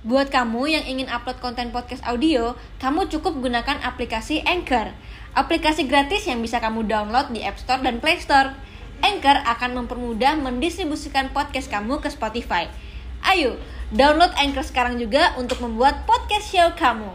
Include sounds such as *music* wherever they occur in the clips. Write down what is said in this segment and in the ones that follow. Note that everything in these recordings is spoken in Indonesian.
Buat kamu yang ingin upload konten podcast audio, kamu cukup gunakan aplikasi Anchor. Aplikasi gratis yang bisa kamu download di App Store dan Play Store. Anchor akan mempermudah mendistribusikan podcast kamu ke Spotify. Ayo, download Anchor sekarang juga untuk membuat podcast show kamu.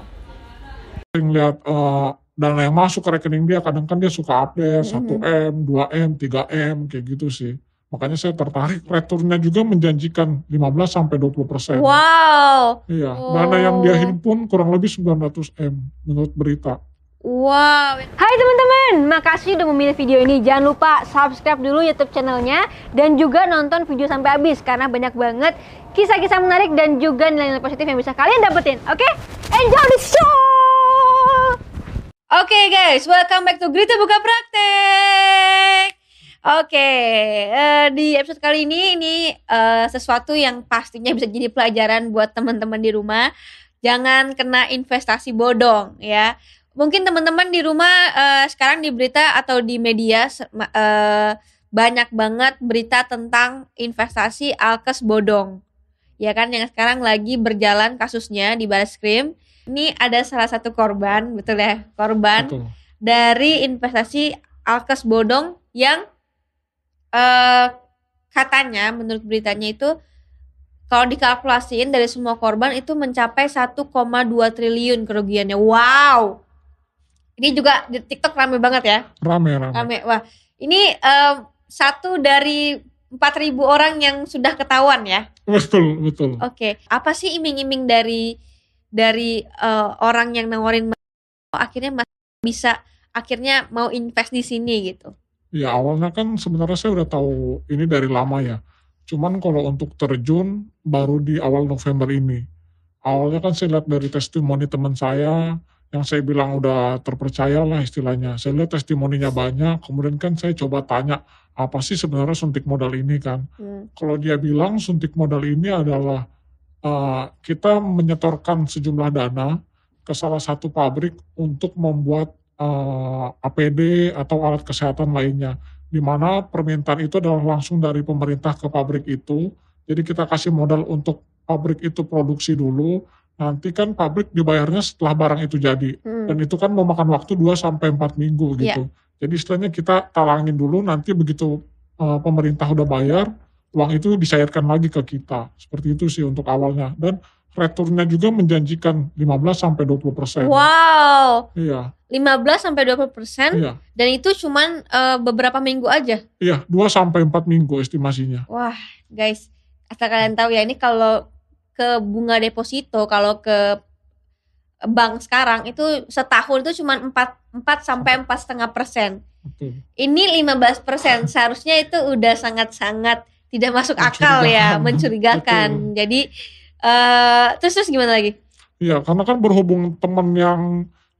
sering lihat eh, dana yang masuk ke rekening dia kadang kan dia suka update 1 M, 2 M, 3 M kayak gitu sih. Makanya saya tertarik returnnya juga menjanjikan 15 sampai 20 persen. Wow, Iya, dana yang dia Oh. himpun kurang lebih 900 M menurut berita. wow. Hai teman-teman, makasih udah memilih video ini. Jangan lupa subscribe dulu YouTube channelnya dan juga nonton video sampai habis karena banyak banget kisah-kisah menarik dan juga nilai-nilai positif yang bisa kalian dapetin. Oke, enjoy the show. Oke guys, welcome back to Grita Buka Praktek. Oke, eh, di episode kali ini ini eh, sesuatu yang pastinya bisa jadi pelajaran buat teman-teman di rumah. Jangan kena investasi bodong ya. Mungkin teman-teman di rumah eh, sekarang di berita atau di media eh, banyak banget berita tentang investasi alkes bodong. Ya kan yang sekarang lagi berjalan kasusnya di Baris Krim. Ini ada salah satu korban, betul ya? Korban Betul. dari investasi alkes bodong yang eh katanya menurut beritanya itu kalau dikalkulasiin dari semua korban itu mencapai 1,2 triliun kerugiannya. Wow. Ini juga di TikTok rame banget ya. Rame rame. Rame. Wah, ini eh, satu dari 4.000 orang yang sudah ketahuan ya. Betul betul. Oke, apa sih iming-iming dari dari eh, orang yang nawarin akhirnya mas bisa akhirnya mau invest di sini gitu. Ya awalnya kan sebenarnya saya udah tahu ini dari lama ya. Cuman kalau untuk terjun baru di awal November ini. Awalnya kan saya lihat dari testimoni teman saya yang saya bilang udah terpercaya lah istilahnya. Saya lihat testimoninya banyak, kemudian kan saya coba tanya apa sih sebenarnya suntik modal ini kan. Hmm. Kalau dia bilang suntik modal ini adalah uh, kita menyetorkan sejumlah dana ke salah satu pabrik untuk membuat uh, APD atau alat kesehatan lainnya, di mana permintaan itu adalah langsung dari pemerintah ke pabrik itu. Jadi kita kasih modal untuk pabrik itu produksi dulu, nanti kan pabrik dibayarnya setelah barang itu jadi. Hmm. Dan itu kan memakan waktu 2 sampai 4 minggu gitu. Jadi istilahnya kita talangin dulu nanti begitu uh, pemerintah udah bayar, uang itu dicairkan lagi ke kita. Seperti itu sih untuk awalnya. Dan returnnya juga menjanjikan 15 sampai 20 persen. Wow, Iya, 15 sampai 20 persen iya, dan itu cuman eh, beberapa minggu aja. iya, 2 sampai 4 minggu estimasinya. Wah, guys, asal kalian tahu ya ini kalau ke bunga deposito, kalau ke bank sekarang itu setahun itu cuman 4 4 sampai empat setengah persen. Betul. Ini 15 persen, seharusnya itu udah sangat-sangat tidak masuk akal ya, Mencurigakan. mencurigakan. Jadi eh terus terus gimana lagi? Iya, karena kan berhubung teman yang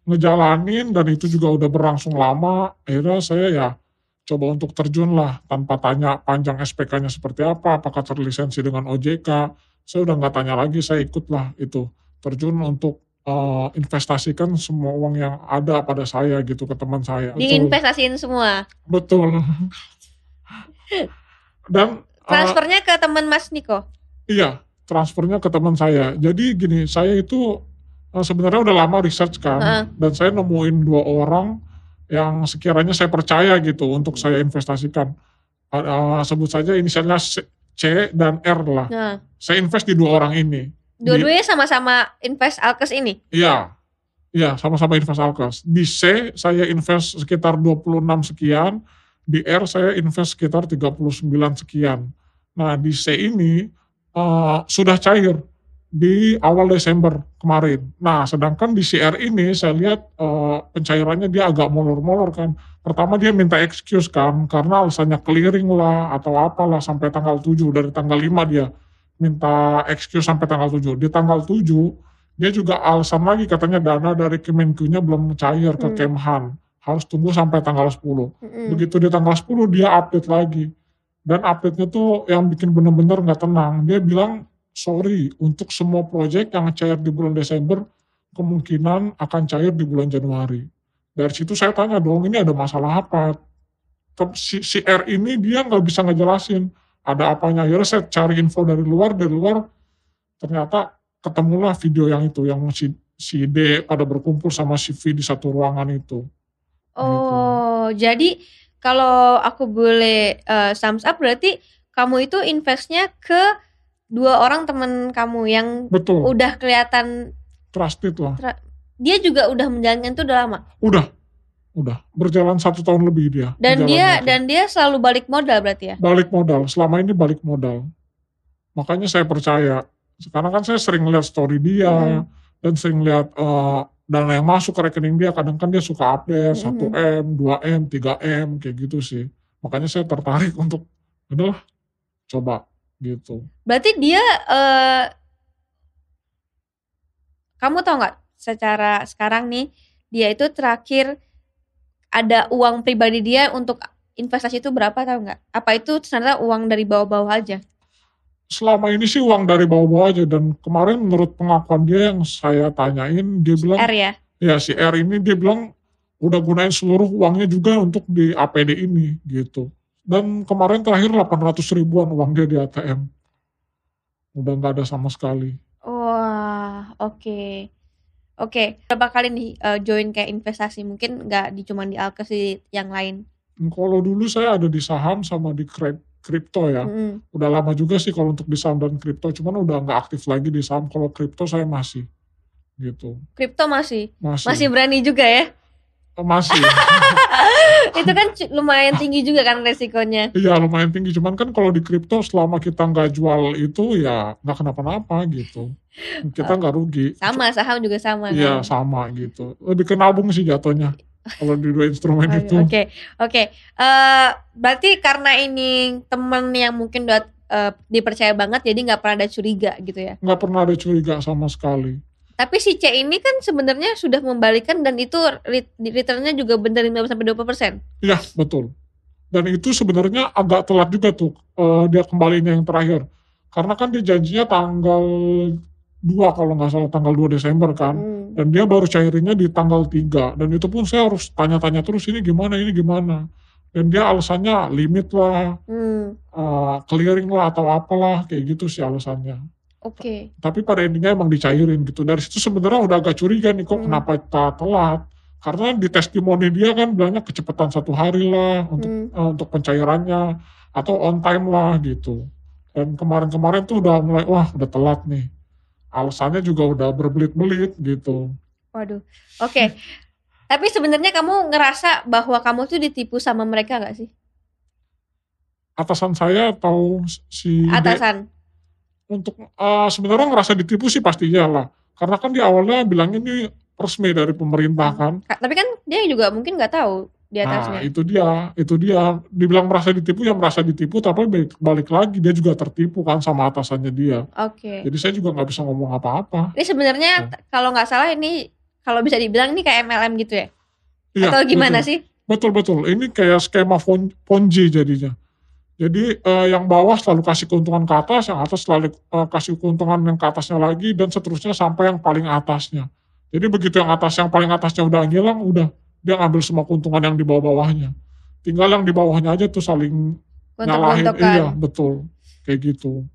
ngejalanin dan itu juga udah berlangsung lama, akhirnya saya ya coba untuk terjun lah tanpa tanya panjang SPK-nya seperti apa, apakah terlisensi dengan OJK. Saya udah nggak tanya lagi, saya ikut lah itu terjun untuk eh, investasikan semua uang yang ada pada saya gitu ke teman saya. Diinvestasiin semua. Betul. *laughs* Dan eh, Transfernya ke teman Mas Niko. Iya, transfernya ke teman saya. Jadi gini, saya itu eh, sebenarnya udah lama research kan, Heeh. dan saya nemuin dua orang yang sekiranya saya percaya gitu untuk saya investasikan. Eh, sebut saja inisialnya C C dan R lah. Nah, Saya invest di dua orang ini. dua-duanya sama-sama invest Alkes ini. Iya, iya sama-sama invest Alkes. Di C saya invest sekitar 26 sekian, di R saya invest sekitar 39 sekian. Nah di C ini eh, sudah cair di awal Desember kemarin. Nah sedangkan di CR ini saya lihat eh, pencairannya dia agak molor-molor kan. Pertama dia minta excuse kan, karena alasannya clearing lah atau apalah sampai tanggal 7, dari tanggal 5 dia minta excuse sampai tanggal 7. Di tanggal 7 dia juga alasan lagi katanya dana dari Kemenku-nya belum cair ke Hmm. Kemhan. Harus tunggu sampai tanggal 10. Mm-mm. Begitu di tanggal 10 dia update lagi. Dan update-nya tuh yang bikin bener-bener nggak tenang. Dia bilang, sorry, untuk semua proyek yang cair di bulan Desember, kemungkinan akan cair di bulan Januari. Dari situ saya tanya dong, ini ada masalah apa? Si, si R ini dia nggak bisa ngejelasin ada apanya. Akhirnya saya cari info dari luar, dari luar ternyata ketemulah video yang itu, yang si si D pada berkumpul sama si V di satu ruangan itu. Gitu. Oh, jadi kalau aku boleh uh, thumbs up berarti kamu itu investnya ke dua orang teman kamu yang Betul, udah kelihatan trusted lah. dia juga udah menjalankan itu udah lama Udah, udah berjalan satu tahun lebih dia. dan dia itu. dan dia selalu balik modal berarti ya. balik modal. Selama ini balik modal. Makanya saya percaya. Karena kan saya sering lihat story dia Mhm. dan sering lihat eh, dana yang masuk ke rekening dia. Kadang kan dia suka update Mhm. 1 m, 2 m, 3 m kayak gitu sih. Makanya saya tertarik *laughs* untuk adalah coba gitu. Berarti dia eh kamu tahu nggak secara sekarang nih dia itu terakhir ada uang pribadi dia untuk investasi itu berapa tahu nggak? Apa itu ternyata uang dari bawah-bawah aja? Selama ini sih uang dari bawah-bawah aja dan kemarin menurut pengakuan dia yang saya tanyain dia bilang R ya. ya si R ini dia bilang udah gunain seluruh uangnya juga untuk di APD ini gitu. Dan kemarin terakhir 800 ribuan uang dia di ATM. Udah nggak ada sama sekali. Wah, oke. Oke, berapa kali nih eh, join kayak investasi? Mungkin nggak di cuma di Alkes di yang lain. Kalau dulu saya ada di saham sama di kre- kripto ya. Mm-mm. Udah lama juga sih kalau untuk di saham dan kripto. Cuman udah nggak aktif lagi di saham. Kalau kripto saya masih gitu. Kripto masih Masih. masih berani juga ya. Eh, Masih. *laughs* itu kan lumayan tinggi juga kan resikonya. Iya lumayan tinggi. Cuman kan kalau di kripto selama kita nggak jual itu ya nggak kenapa-napa gitu. Kita nggak rugi. Sama saham juga sama Iya kan. sama gitu. Lebih ke nabung sih jatuhnya. Kalau di dua instrumen itu. Oke, oke. Eh, berarti karena ini temen yang mungkin udah eh, dipercaya banget, jadi nggak pernah ada curiga gitu ya. Nggak pernah ada curiga sama sekali. Tapi si C ini kan sebenarnya sudah membalikan dan itu ret- returnnya juga benar 15 sampai 20 persen. Iya betul. Dan itu sebenarnya agak telat juga tuh eh, dia kembalinya yang terakhir. Karena kan dia janjinya tanggal 2 kalau nggak salah tanggal 2 Desember kan. Hmm. Dan dia baru cairinnya di tanggal 3. Dan itu pun saya harus tanya-tanya terus ini gimana, ini gimana. Dan dia alasannya limit lah, Hmm. eh, clearing lah atau apalah kayak gitu sih alasannya. Oke. tapi pada intinya emang dicairin gitu dari situ sebenarnya udah agak curiga nih kok Hmm. kenapa kita telat karena di testimoni dia kan bilangnya kecepatan satu hari lah untuk Hmm. eh, untuk pencairannya atau on time lah gitu dan kemarin-kemarin tuh udah mulai wah udah telat nih alasannya juga udah berbelit-belit gitu Waduh. Oke. *laughs* Tapi sebenarnya kamu ngerasa bahwa kamu tuh ditipu sama mereka gak sih? atasan saya atau si Atasan. untuk eh, sebenarnya ngerasa ditipu sih pastinya lah karena kan di awalnya bilangnya ini resmi dari pemerintah kan Ka- Tapi kan dia juga mungkin nggak tahu di Nah atasnya. itu dia, itu dia. Dibilang merasa ditipu ya merasa ditipu, tapi balik, balik lagi dia juga tertipu kan sama atasannya dia. Oke. Jadi saya juga nggak bisa ngomong apa-apa. Ini sebenarnya t- kalau nggak salah ini kalau bisa dibilang ini kayak MLM gitu ya? Iya, Atau gimana betul. sih? Betul betul. Ini kayak skema pon- ponzi jadinya. Jadi eh, yang bawah selalu kasih keuntungan ke atas, yang atas selalu eh, kasih keuntungan yang ke atasnya lagi dan seterusnya sampai yang paling atasnya. Jadi begitu yang atas yang paling atasnya udah ngilang, udah dia ngambil semua keuntungan yang di bawah-bawahnya. Tinggal yang di bawahnya aja tuh saling nyalahin. Gontok-gontokan. Iya betul, kayak gitu.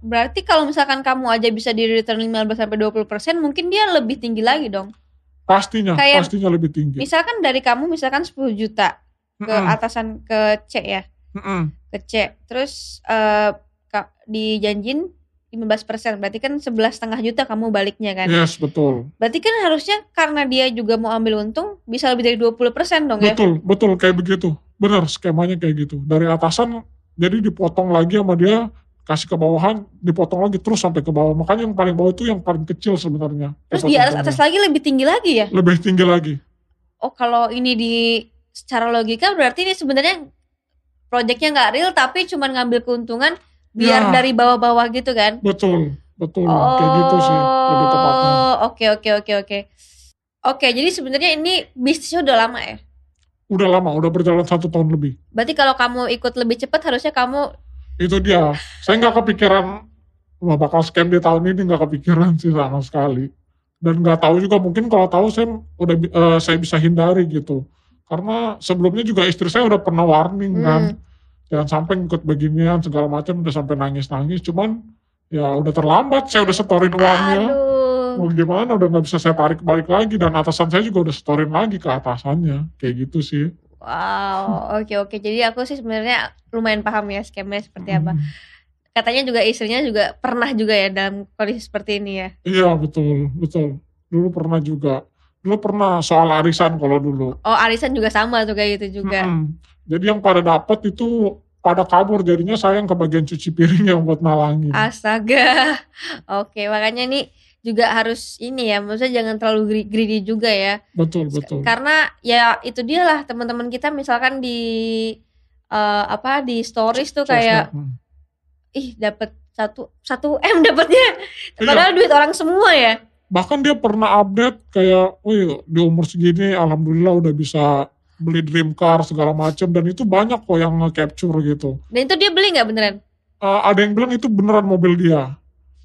Berarti kalau misalkan kamu aja bisa di return 15 sampai 20%, mungkin dia lebih tinggi lagi dong. Pastinya, Kayak- pastinya lebih tinggi. Misalkan dari kamu misalkan 10 juta ke Mm-mm, atasan ke C ya, mm-mm. ke C. Terus eh ka- dijanjin 15%, berarti kan 11 setengah juta kamu baliknya kan. Yes, betul. Berarti kan harusnya karena dia juga mau ambil untung bisa lebih dari 20% dong ya. Betul, betul kayak begitu. Benar skemanya kayak gitu. Dari atasan jadi dipotong lagi sama dia kasih ke bawahan, dipotong lagi terus sampai ke bawah. Makanya yang paling bawah itu yang paling kecil sebenarnya. Terus di atas atas lagi lebih tinggi lagi ya. lebih tinggi lagi. Oh kalau ini di secara logika berarti ini sebenarnya proyeknya nggak real tapi cuma ngambil keuntungan biar Ya. dari bawah-bawah gitu kan. Betul, betul. kayak gitu sih lebih tepatnya. Oh, oke oke oke oke. Oke, jadi sebenarnya ini bisnisnya udah lama ya. Udah lama, udah berjalan satu tahun lebih. Berarti kalau kamu ikut lebih cepat harusnya kamu Itu dia. Saya nggak kepikiran wah bakal scam di tahun ini nggak kepikiran sih sama sekali. Dan nggak tahu juga mungkin kalau tahu saya udah eh, saya bisa hindari gitu. Karena sebelumnya juga istri saya udah pernah warning kan. Jangan sampai ikut beginian segala macam udah sampai nangis-nangis. Cuman Ya udah terlambat, saya udah setorin uangnya. Aduh. Mau gimana udah nggak bisa saya tarik balik lagi dan atasan saya juga udah setorin lagi ke atasannya. Kayak gitu sih. Wow, oke oke. Jadi aku sih sebenarnya lumayan paham ya skemnya seperti apa. Hmm. Katanya juga istrinya juga pernah juga ya dalam kondisi seperti ini ya. Iya betul, betul. Dulu pernah juga. Dulu pernah soal arisan kalau dulu. Oh, arisan juga sama tuh kayak gitu juga. Mm-mm. Jadi yang pada dapat itu pada kabur jadinya saya yang kebagian cuci piring yang buat nalangin. Astaga. *laughs* Oke, makanya ini juga harus ini ya, maksudnya jangan terlalu greedy juga ya. betul betul. Karena ya itu dia lah teman-teman kita misalkan di eh, apa di stories tuh kayak mm. ih dapat satu satu m dapatnya. Iya. Padahal duit orang semua ya. Bahkan dia pernah update kayak, wih di umur segini alhamdulillah udah bisa beli dream car segala macam dan itu banyak kok yang nge-capture gitu. Dan itu dia beli nggak beneran? Eh, ada yang bilang itu beneran mobil dia.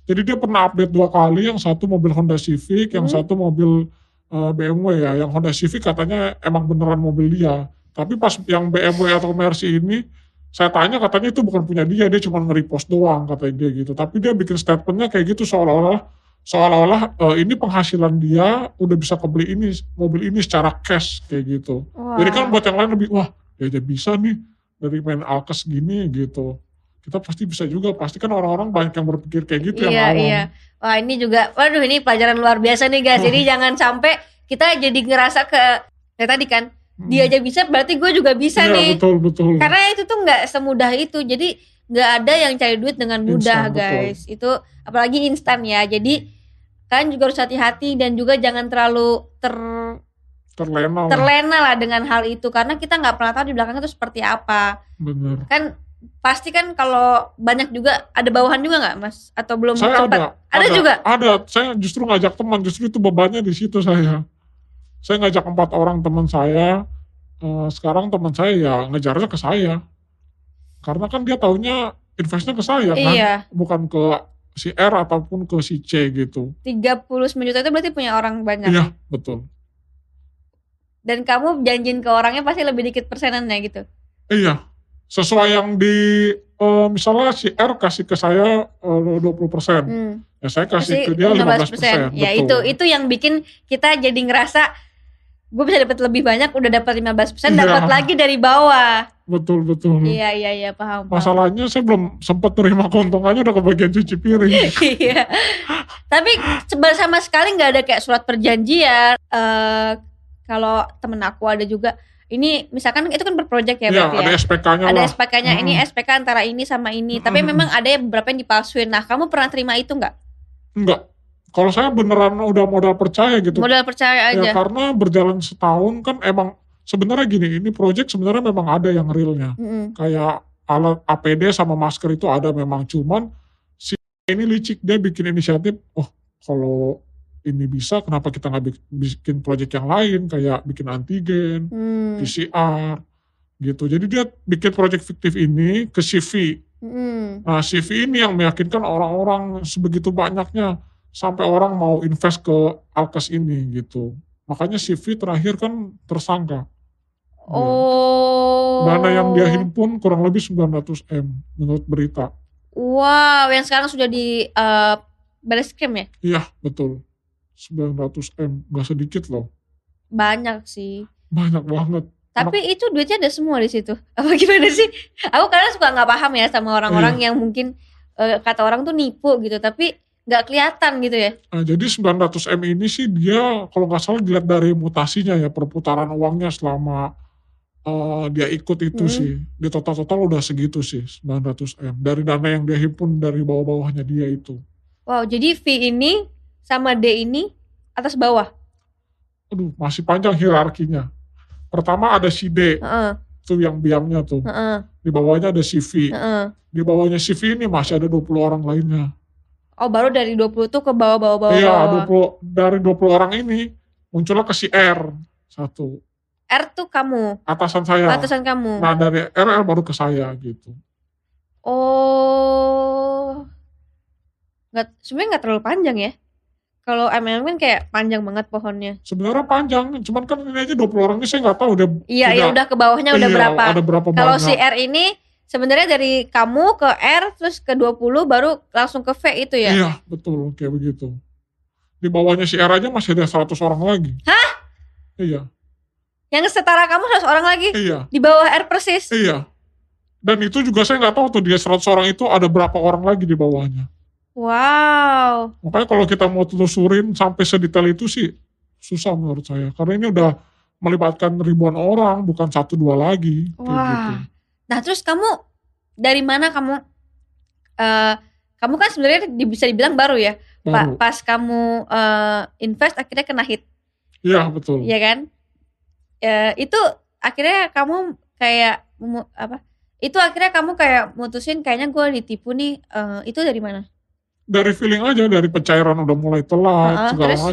Jadi dia pernah update dua kali, yang satu mobil Honda Civic, yang Hmm. satu mobil eh, BMW ya. Yang Honda Civic katanya emang beneran mobil dia. Tapi pas yang BMW atau Mercy ini, saya tanya katanya itu bukan punya dia, dia cuma nge-repost doang katanya dia gitu. Tapi dia bikin statementnya kayak gitu seolah-olah seolah-olah eh, ini penghasilan dia udah bisa kebeli ini mobil ini secara cash kayak gitu. Jadi kan buat yang lain lebih wah ya dia bisa nih dari main alkes gini gitu. Kita pasti bisa juga. Pasti kan orang-orang banyak yang berpikir kayak gitu Iya, yang awam. iya. Wah, ini juga waduh ini pelajaran luar biasa nih guys. Jadi *laughs* jangan sampai kita jadi ngerasa ke ya tadi kan Hmm. dia aja bisa berarti gue juga bisa Iya, nih. betul betul. Karena itu tuh nggak semudah itu. Jadi nggak ada yang cari duit dengan mudah Instan, betul. guys. Itu apalagi instan ya. Jadi kalian juga harus hati-hati dan juga jangan terlalu ter Terlena lah. terlena lah dengan hal itu karena kita nggak pernah tahu di belakangnya itu seperti apa. Bener. Kan pasti kan kalau banyak juga ada bawahan juga nggak mas atau belum Saya sempat? ada. Ada juga? Ada. Saya justru ngajak teman. Justru itu bebannya di situ saya. Saya ngajak empat orang teman saya. Eh, sekarang teman saya ya ngejarnya ke saya. Karena kan dia taunya investnya ke saya kan. Iya. Bukan ke si R ataupun ke si C gitu. 39 juta itu berarti punya orang banyak. Iya, betul. Dan kamu janjiin ke orangnya pasti lebih dikit persenannya gitu. Iya, sesuai yang di eh, misalnya si R kasih ke saya eh, 20%, Hmm. ya saya kasih Pasti ke dia 15%. Ya itu betul. itu yang bikin kita jadi ngerasa gue bisa dapat lebih banyak udah dapat 15% Iya. dapat lagi dari bawah. Betul betul. Iya iya iya paham. paham. Masalahnya saya belum sempat terima keuntungannya udah kebagian cuci piring. *laughs* Iya. Tapi sama sekali nggak ada kayak surat perjanjian. Eh kalau temen aku ada juga ini misalkan itu kan berproject ya Iya, berarti ada ya. SPK-nya Ada. SPK-nya ini Mm. SPK antara ini sama ini. Tapi Mm. memang ada yang beberapa yang dipalsuin. Nah, kamu pernah terima itu nggak? Enggak. Kalau saya beneran udah modal percaya gitu. Modal percaya Ya aja. karena berjalan setahun kan emang sebenarnya gini, ini project sebenarnya memang ada yang realnya. Mm-mm. kayak alat APD sama masker itu ada memang cuman si ini licik dia bikin inisiatif oh kalau ini bisa kenapa kita nggak bik- bikin project yang lain kayak bikin antigen Hmm. PCR gitu jadi dia bikin project fiktif ini ke CV Mm-mm. nah CV ini yang meyakinkan orang-orang sebegitu banyaknya sampai orang mau invest ke Alkes ini gitu makanya CV terakhir kan tersangka Dia. Oh. Dana yang dia himpun kurang lebih 900 M menurut berita. Wow, yang sekarang sudah di eh baris krim ya? Iya betul. 900 M nggak sedikit loh. Banyak sih. Banyak banget. Tapi itu duitnya ada semua di situ. *laughs* Apa gimana sih? Aku kadang suka nggak paham ya sama orang-orang Iya. yang mungkin eh, kata orang tuh nipu gitu, tapi nggak kelihatan gitu ya. Nah, jadi 900 M ini sih dia kalau nggak salah dilihat dari mutasinya ya perputaran uangnya selama eh, dia ikut itu Hmm. sih. Di total-total udah segitu sih 900 M. Dari dana yang dia himpun dari bawah-bawahnya dia itu. Wow, jadi V ini sama D ini atas bawah. Aduh masih panjang hierarkinya. Pertama ada si D, Heeh, tuh yang biangnya tuh. heeh, Di bawahnya ada si V. heeh. Di bawahnya si V ini masih ada 20 orang lainnya. Oh, baru dari 20 tuh ke bawah-bawah bawah. Iya, bawah. 20 dari 20 orang ini muncullah ke si R satu R tuh kamu, atasan saya. atasan kamu. Nah dari R, R baru ke saya gitu. Oh. Nggak, sebenarnya nggak terlalu panjang ya. Kalau MLM kan kayak panjang banget pohonnya. Sebenarnya panjang, cuman kan ini aja 20 orang ini saya nggak tahu udah Iya, ya udah ke bawahnya udah iya, berapa. Ada berapa Kalau si R ini sebenarnya dari kamu ke R terus ke 20 baru langsung ke V itu ya? Iya, betul kayak begitu. Di bawahnya si R aja masih ada 100 orang lagi. Hah? Iya, Yang setara kamu 100 orang lagi? iya, Di bawah R persis? iya. Dan itu juga saya nggak tahu tuh dia 100 orang itu ada berapa orang lagi di bawahnya. Wow. Makanya kalau kita mau telusurin sampai sedetail itu sih susah menurut saya. Karena ini udah melibatkan ribuan orang, bukan satu dua lagi. Wah. gitu. Nah terus kamu dari mana kamu eh kamu kan sebenarnya bisa dibilang baru ya. Pa- Baru. pas kamu eh, invest akhirnya kena hit, Iya betul. ya kan? Eh, itu akhirnya kamu kayak apa? Itu akhirnya kamu kayak mutusin kayaknya gue ditipu nih. eh, itu dari mana? Dari feeling aja, dari pencairan udah mulai telat, Heeh, segala terus?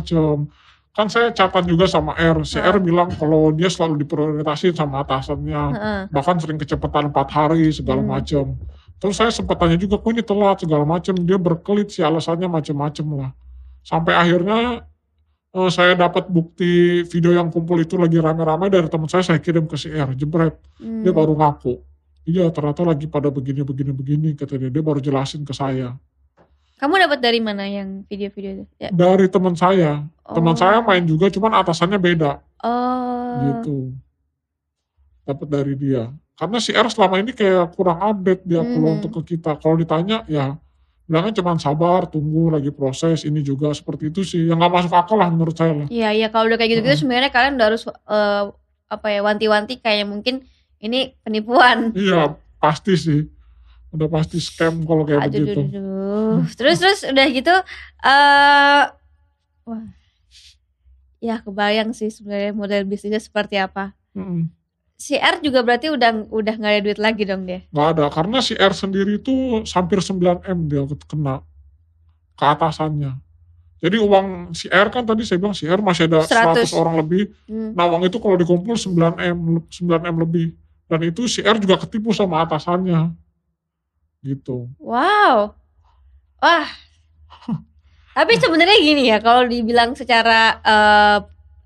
Kan saya catat juga sama R. Si. R bilang kalau dia selalu diprioritaskan sama atasannya. Bahkan sering kecepatan 4 hari, segala Hmm. macem. Terus saya sempat tanya juga, kok ini telat, segala macem. Dia berkelit sih alasannya macem-macem lah. Sampai akhirnya eh, saya dapat bukti video yang kumpul itu lagi rame-rame dari teman saya, saya kirim ke si R, jebret. Hmm. Dia baru ngaku. Iya ternyata lagi pada begini-begini-begini, kata dia. Dia baru jelasin ke saya. Kamu dapat dari mana yang video-video itu? Ya. Dari teman saya. Teman Oh. saya main juga, cuman atasannya beda. Oh. gitu. Dapat dari dia. Karena si R selama ini kayak kurang update dia Hmm. untuk ke kita. Kalau ditanya ya bilangnya cuma sabar, tunggu lagi proses, ini juga seperti itu sih. Yang nggak masuk akal lah menurut saya lah. Iya iya kalau udah kayak gitu-gitu Heeh. sebenarnya kalian udah harus eh, apa ya wanti-wanti kayak mungkin ini penipuan. Iya, pasti sih. Udah pasti scam kalau kayak Aduh, begitu. aduh, aduh. Terus terus udah gitu eh wah. Ya kebayang sih sebenarnya model bisnisnya seperti apa. Mm-mm. Si R juga berarti udah udah nggak ada duit lagi dong dia. Nggak ada, karena si R sendiri itu hampir 9M dia kena ke atasannya. Jadi uang si R kan tadi saya bilang si R masih ada 100, 100. orang lebih. Hmm. Nah uang itu kalau dikumpul 9M, 9M lebih. Dan itu si R juga ketipu sama atasannya. Gitu. Wow. Wah. *laughs* Tapi sebenarnya gini ya, kalau dibilang secara eh,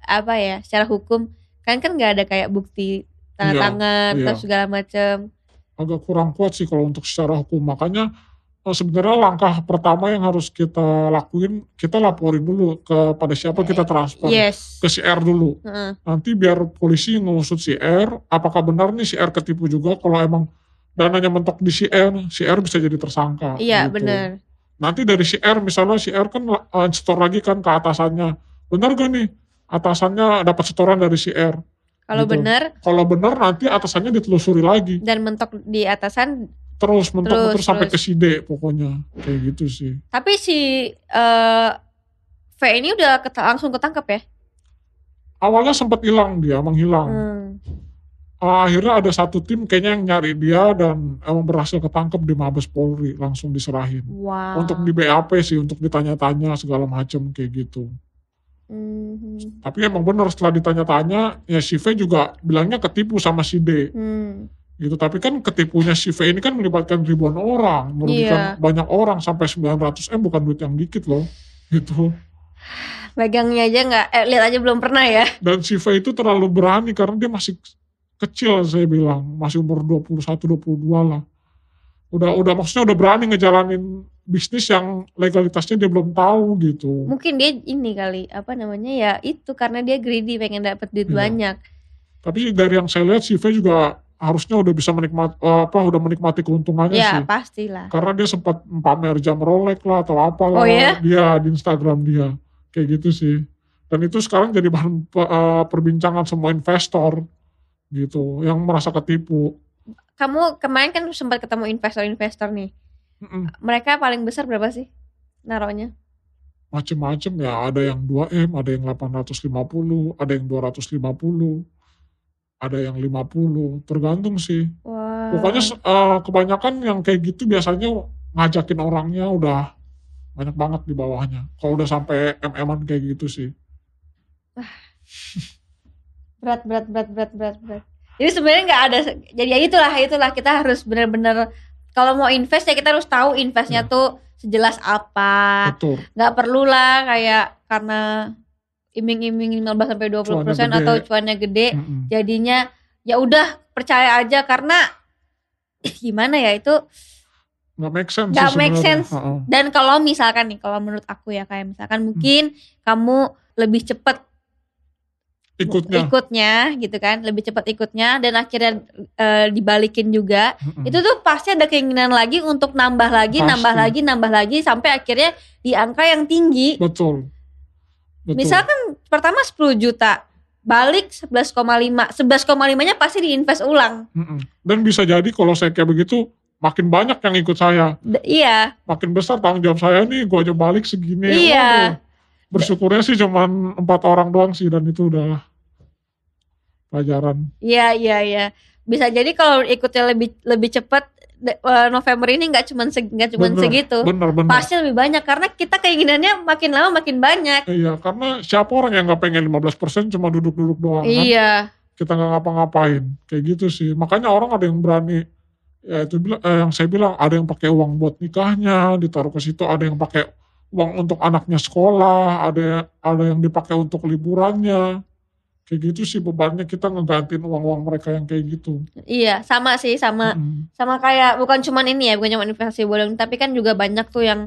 apa ya, secara hukum kan kan nggak ada kayak bukti tanda Iya, tangan iya. atau segala macam. Agak kurang kuat sih kalau untuk secara hukum. Makanya eh, sebenarnya langkah pertama yang harus kita lakuin, kita laporin dulu kepada siapa kita transfer. Yes. Ke si R dulu. Heeh. Nanti biar polisi ngusut si R, apakah benar nih si R ketipu juga. Kalau emang dananya mentok di si R, si R bisa jadi tersangka. Iya gitu. benar. nanti dari si R misalnya si R kan uh, store lagi kan ke atasannya benar gak nih atasannya dapat setoran dari si R Kalau Gitu. benar kalau benar nanti atasannya ditelusuri lagi dan mentok di atasan, terus mentok Terus, terus sampai ke si D pokoknya kayak gitu sih tapi si eh, V ini udah langsung ketangkep ya? awalnya sempat hilang dia menghilang Hmm. Uh, akhirnya ada satu tim kayaknya yang nyari dia dan emang berhasil ketangkep di Mabes Polri langsung diserahin Wow. untuk di BAP sih untuk ditanya-tanya segala macam kayak gitu Mhm. tapi emang benar setelah ditanya-tanya ya si V juga bilangnya ketipu sama si D Hmm. gitu tapi kan ketipunya si V ini kan melibatkan ribuan orang merugikan Iya. banyak orang sampai 900 m bukan duit yang dikit loh gitu Megangnya aja nggak, eh, lihat aja belum pernah ya. dan si V itu terlalu berani karena dia masih kecil saya bilang masih umur 21 22 lah udah udah maksudnya udah berani ngejalanin bisnis yang legalitasnya dia belum tahu gitu Mungkin dia ini kali, apa namanya ya itu karena dia greedy pengen dapet duit Iya. banyak. tapi dari yang saya lihat si V juga harusnya udah bisa menikmati apa udah menikmati keuntungannya Ya sih pastilah. karena dia sempat pamer jam Rolex lah atau apalah Oh ya? dia di Instagram dia kayak gitu sih dan itu sekarang jadi bahan eh, perbincangan semua investor gitu yang merasa ketipu Kamu kemarin kan sempat ketemu investor-investor nih. Mm-mm. Mereka paling besar berapa sih naruhnya? macem-macem ya ada yang 2M ada yang 850 ada yang 250 ada yang 50 tergantung sih Wow. pokoknya eh, kebanyakan yang kayak gitu biasanya ngajakin orangnya udah banyak banget di bawahnya kalau udah sampai MM-an kayak gitu sih berat berat berat berat berat berat. Jadi sebenarnya nggak ada. Jadi ya itulah itulah kita harus benar-benar kalau mau invest ya kita harus tahu investnya Ya. tuh sejelas apa. Nggak perlu lah kayak karena iming-iming 15 sampai 20 Cuannya persen atau cuannya gede Mm-mm. jadinya ya udah percaya aja karena gimana ya itu nggak make sense Nggak make sense. Dan kalau misalkan nih kalau menurut aku ya kayak misalkan mungkin kamu lebih cepet ikutnya. Ikutnya gitu kan. Lebih cepat ikutnya dan akhirnya eh, dibalikin juga. Mm-mm. itu tuh pasti ada keinginan lagi untuk nambah lagi Pasti. nambah lagi nambah lagi sampai akhirnya di angka yang tinggi. Betul. Betul. Misalkan pertama 10 juta balik 11,5 11,5 nya pasti diinvest ulang. Mm-mm. dan bisa jadi kalau saya kayak begitu makin banyak yang ikut saya. D- iya. Makin besar tanggung jawab saya nih gue aja balik segini. Iya. Waduh. Bersyukurnya sih cuman empat orang doang sih dan itu udah pelajaran. Iya iya iya. Bisa jadi kalau ikutnya lebih lebih cepat eh, November ini nggak cuman seg- nggak cuman Bener. segitu. bener bener. Pasti lebih banyak karena kita keinginannya makin lama makin banyak. Iya karena siapa orang yang nggak pengen 15% cuma duduk-duduk doang kan? Iya. Kita nggak ngapa-ngapain. Kayak gitu sih. Makanya orang ada yang berani ya itu bilang eh, yang saya bilang ada yang pakai uang buat nikahnya ditaruh ke situ ada yang pakai uang untuk anaknya sekolah ada ada yang dipakai untuk liburannya kayak gitu sih bebannya kita ngegantiin uang-uang mereka yang kayak gitu Iya, sama sih, sama Mm-mm. sama kayak bukan cuman ini ya, bukan cuma investasi bodong, tapi kan juga banyak tuh yang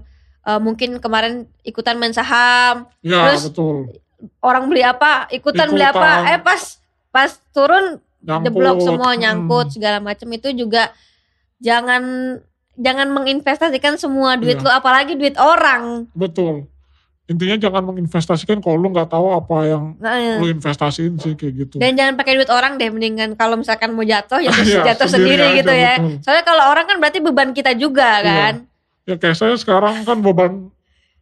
eh, mungkin kemarin ikutan main saham, ya Terus, betul orang beli apa, ikutan, beli apa, Ikutan. eh pas pas turun jeblok semua Mm. nyangkut segala macam itu juga jangan jangan menginvestasikan semua duit Iya. lu apalagi duit orang. betul intinya jangan menginvestasikan kalau lu nggak tahu apa yang Nah, lu investasiin sih kayak gitu dan jangan pakai duit orang deh mendingan kalau misalkan mau jatuh jatuh, *laughs* Iya, jatuh sendiri sendiri, gitu ya. betul. Soalnya kalau orang kan berarti beban kita juga Iya. kan. ya kayak saya sekarang kan beban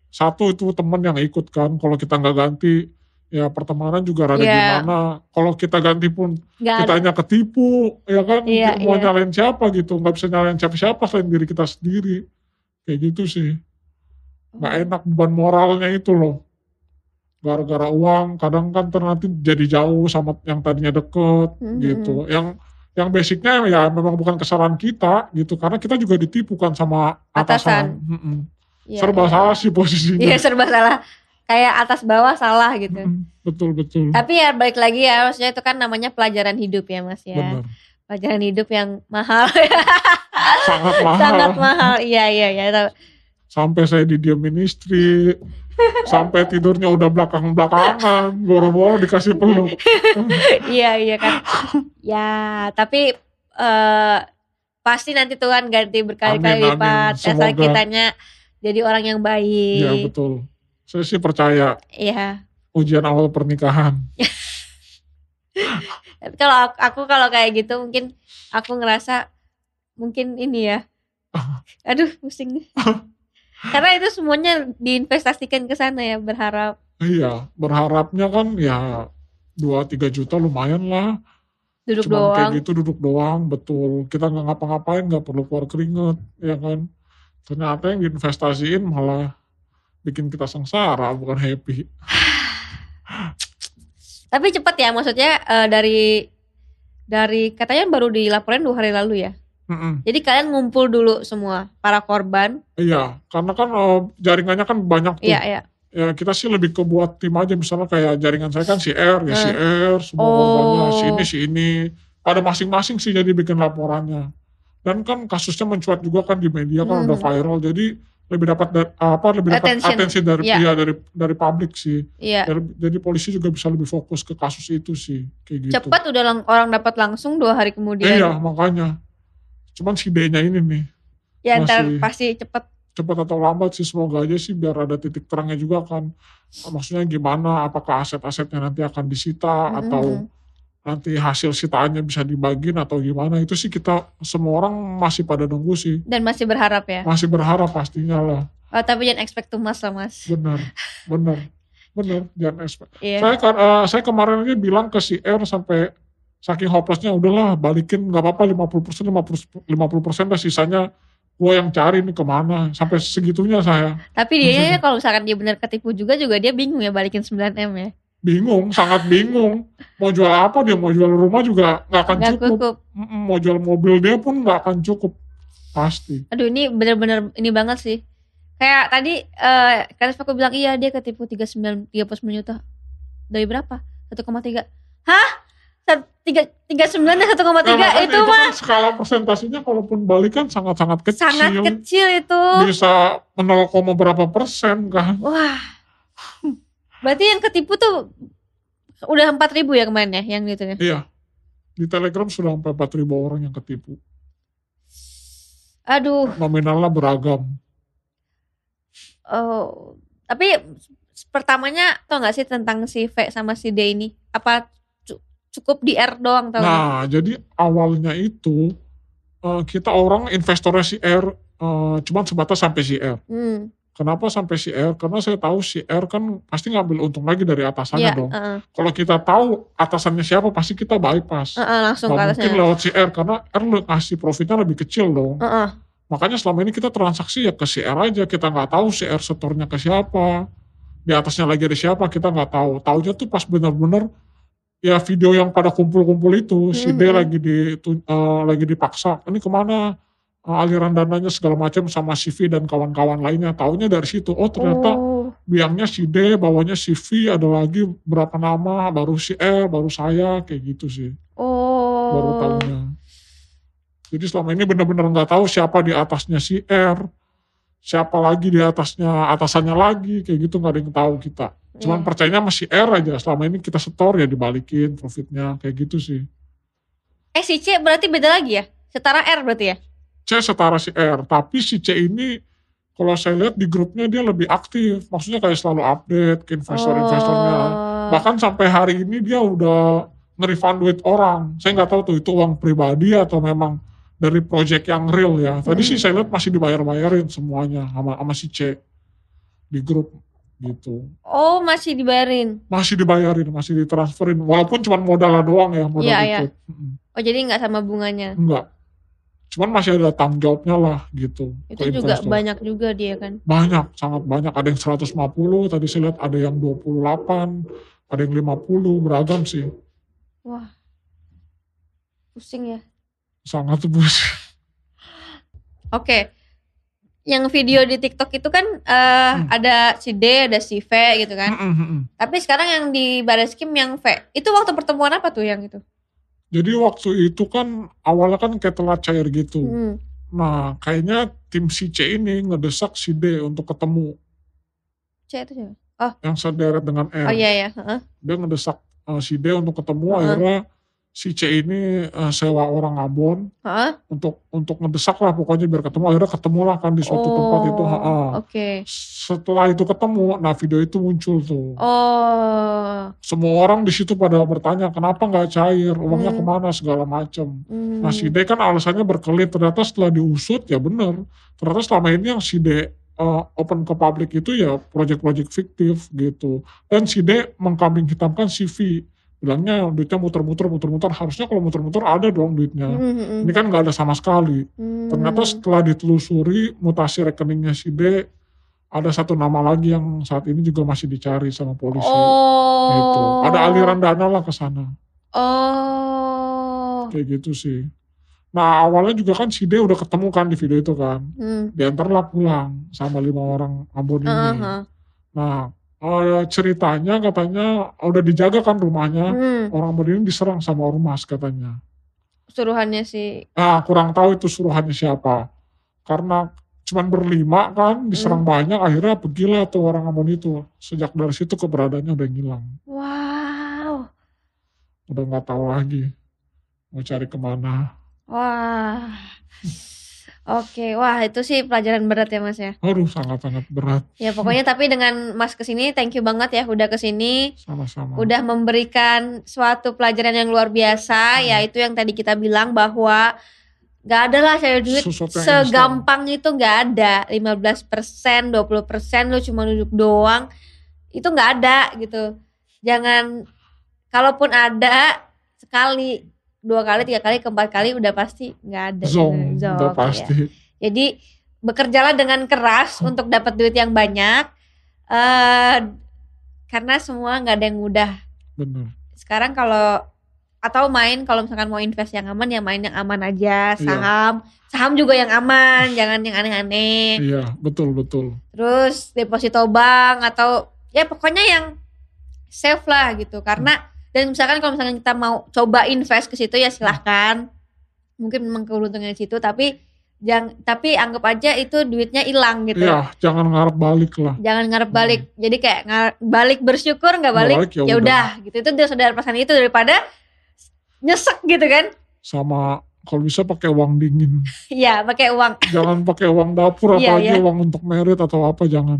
satu itu temen yang ikut kan kalau kita nggak ganti ya pertemanan juga rada Iya. gimana kalau kita ganti pun Gak kita hanya ketipu ya kan Iya, mau iya. nyalain siapa gitu nggak bisa nyalain siapa siapa selain diri kita sendiri kayak gitu sih nggak Hmm. enak beban moralnya itu loh gara-gara uang kadang kan ter- nanti jadi jauh sama yang tadinya deket Mhm. gitu yang yang basicnya ya memang bukan kesalahan kita gitu karena kita juga ditipu kan sama Atasan. atasan, Mm-mm. Iya, serba iya. salah sih posisinya Iya serba salah. Kayak atas bawah salah gitu. Betul betul Tapi ya balik lagi ya, maksudnya itu kan namanya pelajaran hidup ya mas ya. benar Pelajaran hidup yang mahal, *laughs* sangat mahal sangat mahal. Iya iya iya. sampai saya didiemin istri *laughs* sampai tidurnya udah belakang belakangan boro-boro dikasih peluk *laughs* Iya iya kan. ya tapi eh pasti nanti Tuhan ganti berkali-kali Amin, amin. lipat kitanya jadi orang yang ya baik. betul saya sih percaya Iya. ujian awal pernikahan kalau aku, aku kalau kayak gitu mungkin aku ngerasa mungkin ini ya. *laughs* Aduh pusing. Karena itu semuanya diinvestasikan ke sana ya berharap. iya berharapnya kan ya 2-3 juta lumayan lah Duduk Cuman doang. kayak gitu duduk doang betul kita nggak ngapa-ngapain nggak perlu keluar keringet ya kan ternyata yang diinvestasiin malah bikin kita sengsara bukan happy *sighs* Tapi cepet ya maksudnya eh, dari dari katanya baru dilaporin dua hari lalu ya. Mm-mm. Jadi kalian ngumpul dulu semua para korban. iya karena kan eh, jaringannya kan banyak tuh Iya iya. ya kita sih lebih ke buat tim aja misalnya kayak jaringan saya kan si R ya si R semua Oh. korbannya si ini si ini pada masing-masing sih jadi bikin laporannya dan kan kasusnya mencuat juga kan di media kan Hmm. udah viral jadi lebih dapat da- apa lebih dapat Attention. atensi dari Iya. iya, dari dari publik sih Iya. jadi, jadi polisi juga bisa lebih fokus ke kasus itu sih kayak gitu Cepat udah lang- orang dapat langsung dua hari kemudian. iya makanya cuman si D-nya ini nih ya ntar pasti cepet. cepat atau lambat sih semoga aja sih biar ada titik terangnya juga kan maksudnya gimana apakah aset-asetnya nanti akan disita Mhm. atau nanti hasil sitaannya bisa dibagiin atau gimana itu sih kita semua orang masih pada nunggu sih Dan masih berharap ya. masih berharap pastinya lah Oh, tapi jangan expect too much lah mas. benar benar benar jangan expect Iya. saya kan eh, saya kemarin aja bilang ke si R sampai saking hopelessnya udahlah balikin nggak apa-apa 50 persen 50 persen dah sisanya gue yang cari nih ke mana sampai segitunya saya Tapi dia ya kalau misalkan dia benar ketipu juga juga dia bingung ya balikin 9 m ya. Bingung sangat bingung mau jual apa dia mau jual rumah juga nggak akan Nggak cukup cukup. Mau jual mobil dia pun nggak akan cukup pasti Aduh ini bener-bener ini banget sih. Kayak tadi eh kan aku bilang iya dia ketipu 39 39 juta. Dari berapa? 1,3. Hah? Tiga tiga sembilan dan satu koma Nah, tiga makanya itu mah kan skala persentasenya kalaupun balikan sangat-sangat kecil. sangat kecil itu. Bisa 0, berapa persen kan. Wah. *laughs* Berarti yang ketipu tuh udah empat ribu ya kemarin ya yang itu ya. Iya. Di Telegram sudah sampai 4000 orang yang ketipu. Aduh. Nominalnya beragam. Oh, tapi pertamanya tau gak sih tentang si V sama si D ini? Apa cu- cukup di R doang tau? Nah, jadi awalnya itu eh, kita orang investornya si R eh, cuman sebatas sampai si R. Hmm, Kenapa sampai si R? Karena saya tahu si R kan pasti ngambil untung lagi dari atasannya iya, dong. heeh. Kalau kita tahu atasannya siapa, pasti kita bypass. Heeh, langsung ke Nggak mungkin atasnya. lewat si R karena R ngasih profitnya lebih kecil dong. Heeh. Makanya selama ini kita transaksi ya ke si R aja. Kita nggak tahu si R setornya ke siapa. Di atasnya lagi ada siapa kita nggak tahu. Taunya tuh pas bener-bener ya video yang pada kumpul-kumpul itu si D Mhm. lagi di eh, lagi dipaksa. Ini ke mana aliran dananya segala macam sama si V dan kawan-kawan lainnya. Taunya dari situ. Oh ternyata Oh, biangnya si D, bawahnya si V, ada lagi berapa nama, baru si R, baru saya, kayak gitu sih. Baru oh, tahunya. Jadi selama ini benar-benar nggak tahu siapa di atasnya si R, siapa lagi di atasnya, atasannya lagi, kayak gitu nggak ada yang tahu kita. Cuman Iya. percayanya masih R aja, selama ini kita setor ya dibalikin profitnya, kayak gitu sih. Eh si C berarti beda lagi ya? Setara R berarti ya? C setara si R, tapi si C ini kalau saya lihat di grupnya dia lebih aktif, maksudnya kayak selalu update ke investor-investornya. Oh. Bahkan sampai hari ini dia udah nge-refund duit orang. Saya nggak tahu tuh itu uang pribadi atau memang dari project yang real ya. Tadi Hmm. sih saya lihat masih dibayar-bayarin semuanya sama sama si C di grup gitu. Oh masih dibayarin. Masih dibayarin, masih ditransferin. Walaupun cuma modalnya doang ya, modal ikut. Mm-mm. Oh jadi nggak sama bunganya. Enggak. Cuman masih ada tanggung jawabnya lah gitu. Itu ke juga investor. banyak juga dia kan. Banyak, sangat banyak. Ada yang 150, tadi saya lihat ada yang 28, ada yang 50, beragam sih. Wah. Pusing ya. Sangat bus. Oke. Yang video di TikTok itu kan eh, Hmm. ada si D, ada si V gitu kan. Tapi sekarang yang di Baris Kim yang V, itu waktu pertemuan apa tuh yang itu? Jadi waktu itu kan awalnya kan kayak telat cair gitu. Hmm. Nah kayaknya tim si C ini ngedesak si D untuk ketemu C itu siapa? yang sederet dengan R. Oh iya ya. Heeh. Dia ngedesak eh, si D untuk ketemu Heeh. akhirnya si C ini eh, sewa orang Ambon Heeh. untuk untuk ngedesak lah pokoknya biar ketemu akhirnya ketemu lah kan di suatu tempat itu. Oh, ha-ha. Oke. Setelah itu ketemu, nah video itu muncul tuh. Oh. Semua orang di situ pada bertanya kenapa nggak cair, uangnya Hmm. ke mana segala macam. Hmm. Nah si D kan alasannya berkelit, ternyata setelah diusut ya bener. Ternyata selama ini yang si D uh, open ke publik itu ya proyek-proyek fiktif gitu. Dan si D mengkambing hitamkan CV. Bilangnya duitnya muter-muter, muter-muter. Harusnya kalau muter-muter ada dong duitnya. Hmm, hmm. Ini kan nggak ada sama sekali. Hmm. Ternyata setelah ditelusuri mutasi rekeningnya si D, ada satu nama lagi yang saat ini juga masih dicari sama polisi. Oh. Gitu. Ada aliran dana lah ke sana. Oh. Kayak gitu sih. Nah awalnya juga kan si D udah ketemu kan di video itu kan. Hmm. Diantarlah pulang sama lima orang Ambon ini. Heeh, heeh. Nah eh, ceritanya katanya udah dijaga kan rumahnya. Hmm. Orang ini diserang sama ormas katanya. Suruhannya si Nah kurang tahu itu suruhannya siapa. Karena cuman berlima kan diserang Hmm. banyak akhirnya pergilah tuh orang Ambon itu. Sejak dari situ keberadaannya udah ngilang. Wow. Udah nggak tahu lagi mau cari ke mana. Wah. Oke, wah itu sih pelajaran berat ya Mas ya. Aduh sangat-sangat berat. Ya pokoknya tapi dengan Mas ke sini, thank you banget ya udah ke sini, Sama-sama. udah memberikan suatu pelajaran yang luar biasa, Hmm. yaitu yang tadi kita bilang bahwa nggak ada lah cari duit segampang itu nggak ada. 15%, 20% lu cuma duduk doang, itu nggak ada gitu. Jangan, kalaupun ada sekali, dua kali, tiga kali, keempat kali udah pasti nggak ada. Zong, Zong, udah ya. pasti. Jadi bekerjalah dengan keras Hmm. untuk dapat duit yang banyak. eh karena semua nggak ada yang mudah. Bener. Sekarang kalau atau main kalau misalkan mau invest yang aman ya main yang aman aja Iya. saham saham juga yang aman jangan yang aneh-aneh Iya, betul betul. terus deposito bank atau ya pokoknya yang safe lah gitu karena Dan misalkan kalau misalkan kita mau coba invest ke situ ya silahkan. Mungkin memang keberuntungan di situ tapi jangan tapi anggap aja itu duitnya hilang gitu. Iya, jangan ngarep balik lah. Jangan ngarep balik. Jadi kayak ngar- balik bersyukur nggak balik, balik, ya ya udah. gitu. Itu dia saudara pesan itu daripada nyesek gitu kan. Sama kalau bisa pakai uang dingin. *laughs* Iya, pakai uang. jangan pakai uang dapur *laughs* Iya, apalagi iya. uang untuk merit atau apa jangan.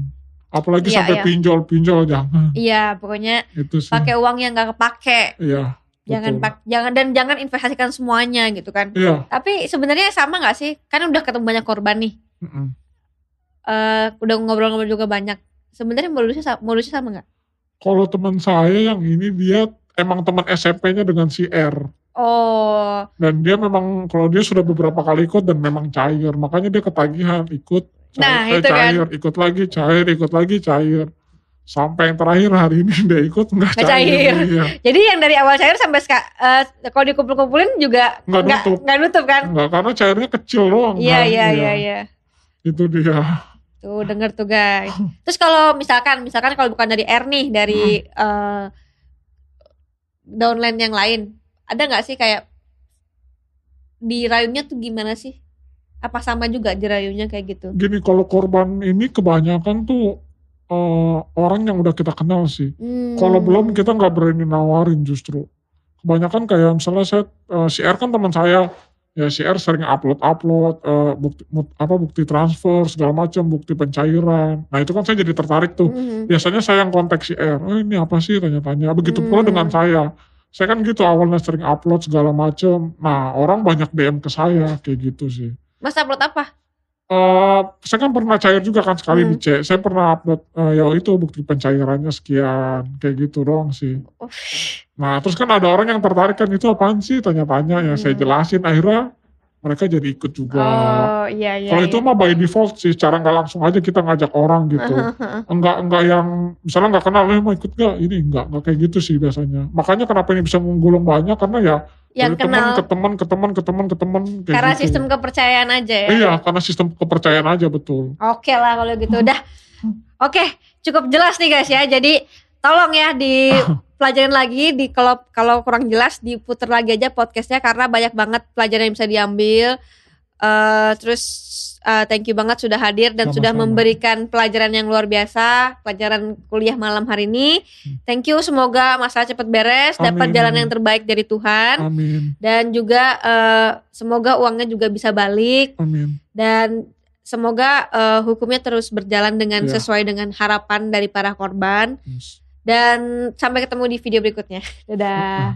Apalagi Iya, sampai iya. pinjol-pinjol jangan. Iya, pokoknya pakai uang yang nggak kepake. Iya. Jangan pak, jangan dan jangan investasikan semuanya gitu kan. Iya. Tapi sebenarnya sama nggak sih? Kan udah ketemu banyak korban nih. mm-mm. eh udah ngobrol-ngobrol juga banyak. Sebenarnya modusnya modusnya sama nggak? Kalau teman saya yang ini dia emang teman SMP-nya dengan si R. Oh, Dan dia memang kalau dia sudah beberapa kali ikut dan memang cair. Makanya dia ketagihan ikut. Cair, Nah, eh, itu kan. cair, ikut lagi cair, ikut lagi cair. Sampai yang terakhir hari ini *laughs* dia ikut nggak Nggak cair. cair. Iya. jadi yang dari awal cair sampai eh, kalau dikumpul-kumpulin juga Nggak nggak nutup. nggak nutup kan? Enggak, karena cairnya kecil doang. Iya kan. iya iya iya. Itu dia. Tuh denger tuh guys. Terus kalau misalkan misalkan kalau bukan dari R nih dari eh downline yang lain, ada nggak sih kayak dirayunya tuh gimana sih? Apa sama juga dirayunya kayak gitu? Gini, kalau korban ini kebanyakan tuh eh, orang yang udah kita kenal sih. Hmm. Kalau belum kita nggak berani nawarin justru. Kebanyakan kayak misalnya saya eh, si R kan teman saya, ya si R sering upload upload bukti mut- apa bukti transfer segala macam bukti pencairan. Nah itu kan saya jadi tertarik tuh. Mhm. Biasanya saya yang kontak si R, oh ini apa sih tanya-tanya. Begitu pula Hmm. dengan saya. Saya kan gitu awalnya sering upload segala macam. Nah orang banyak DM ke saya kayak gitu sih. Mas upload apa? Eh, saya kan pernah cair juga kan sekali Hmm. di C. Saya pernah upload eh, ya itu bukti pencairannya sekian kayak gitu doang sih. Oh, Nah terus kan ada orang yang tertarik kan itu apaan sih tanya-tanya ya saya Hmm. jelasin akhirnya mereka jadi ikut juga. Oh iya iya. Kalau iya. itu mah by default sih cara nggak langsung aja kita ngajak orang gitu. Enggak enggak yang misalnya nggak kenal eh mau ikut gak ini enggak enggak kayak gitu sih biasanya. Makanya kenapa ini bisa menggulung banyak karena ya yang dari teman kenal ke teman ke teman ke teman ke teman karena gitu. sistem kepercayaan aja ya. Iya karena sistem kepercayaan aja betul. Oke lah kalau gitu udah. Oke, cukup jelas nih guys ya. Jadi tolong ya di pelajaran *laughs* lagi di kalau kalau kurang jelas diputar lagi aja podcastnya karena banyak banget pelajaran yang bisa diambil. Eh terus eh, thank you banget sudah hadir dan sudah Sama-sama. memberikan pelajaran yang luar biasa, pelajaran kuliah malam hari ini. Thank you, semoga masalah cepat beres, dapat jalan amin. yang terbaik dari Tuhan Amin. dan juga eh, semoga uangnya juga bisa balik Amin. dan semoga eh, hukumnya terus berjalan dengan Iya. sesuai dengan harapan dari para korban Yes. dan sampai ketemu di video berikutnya *laughs* dadah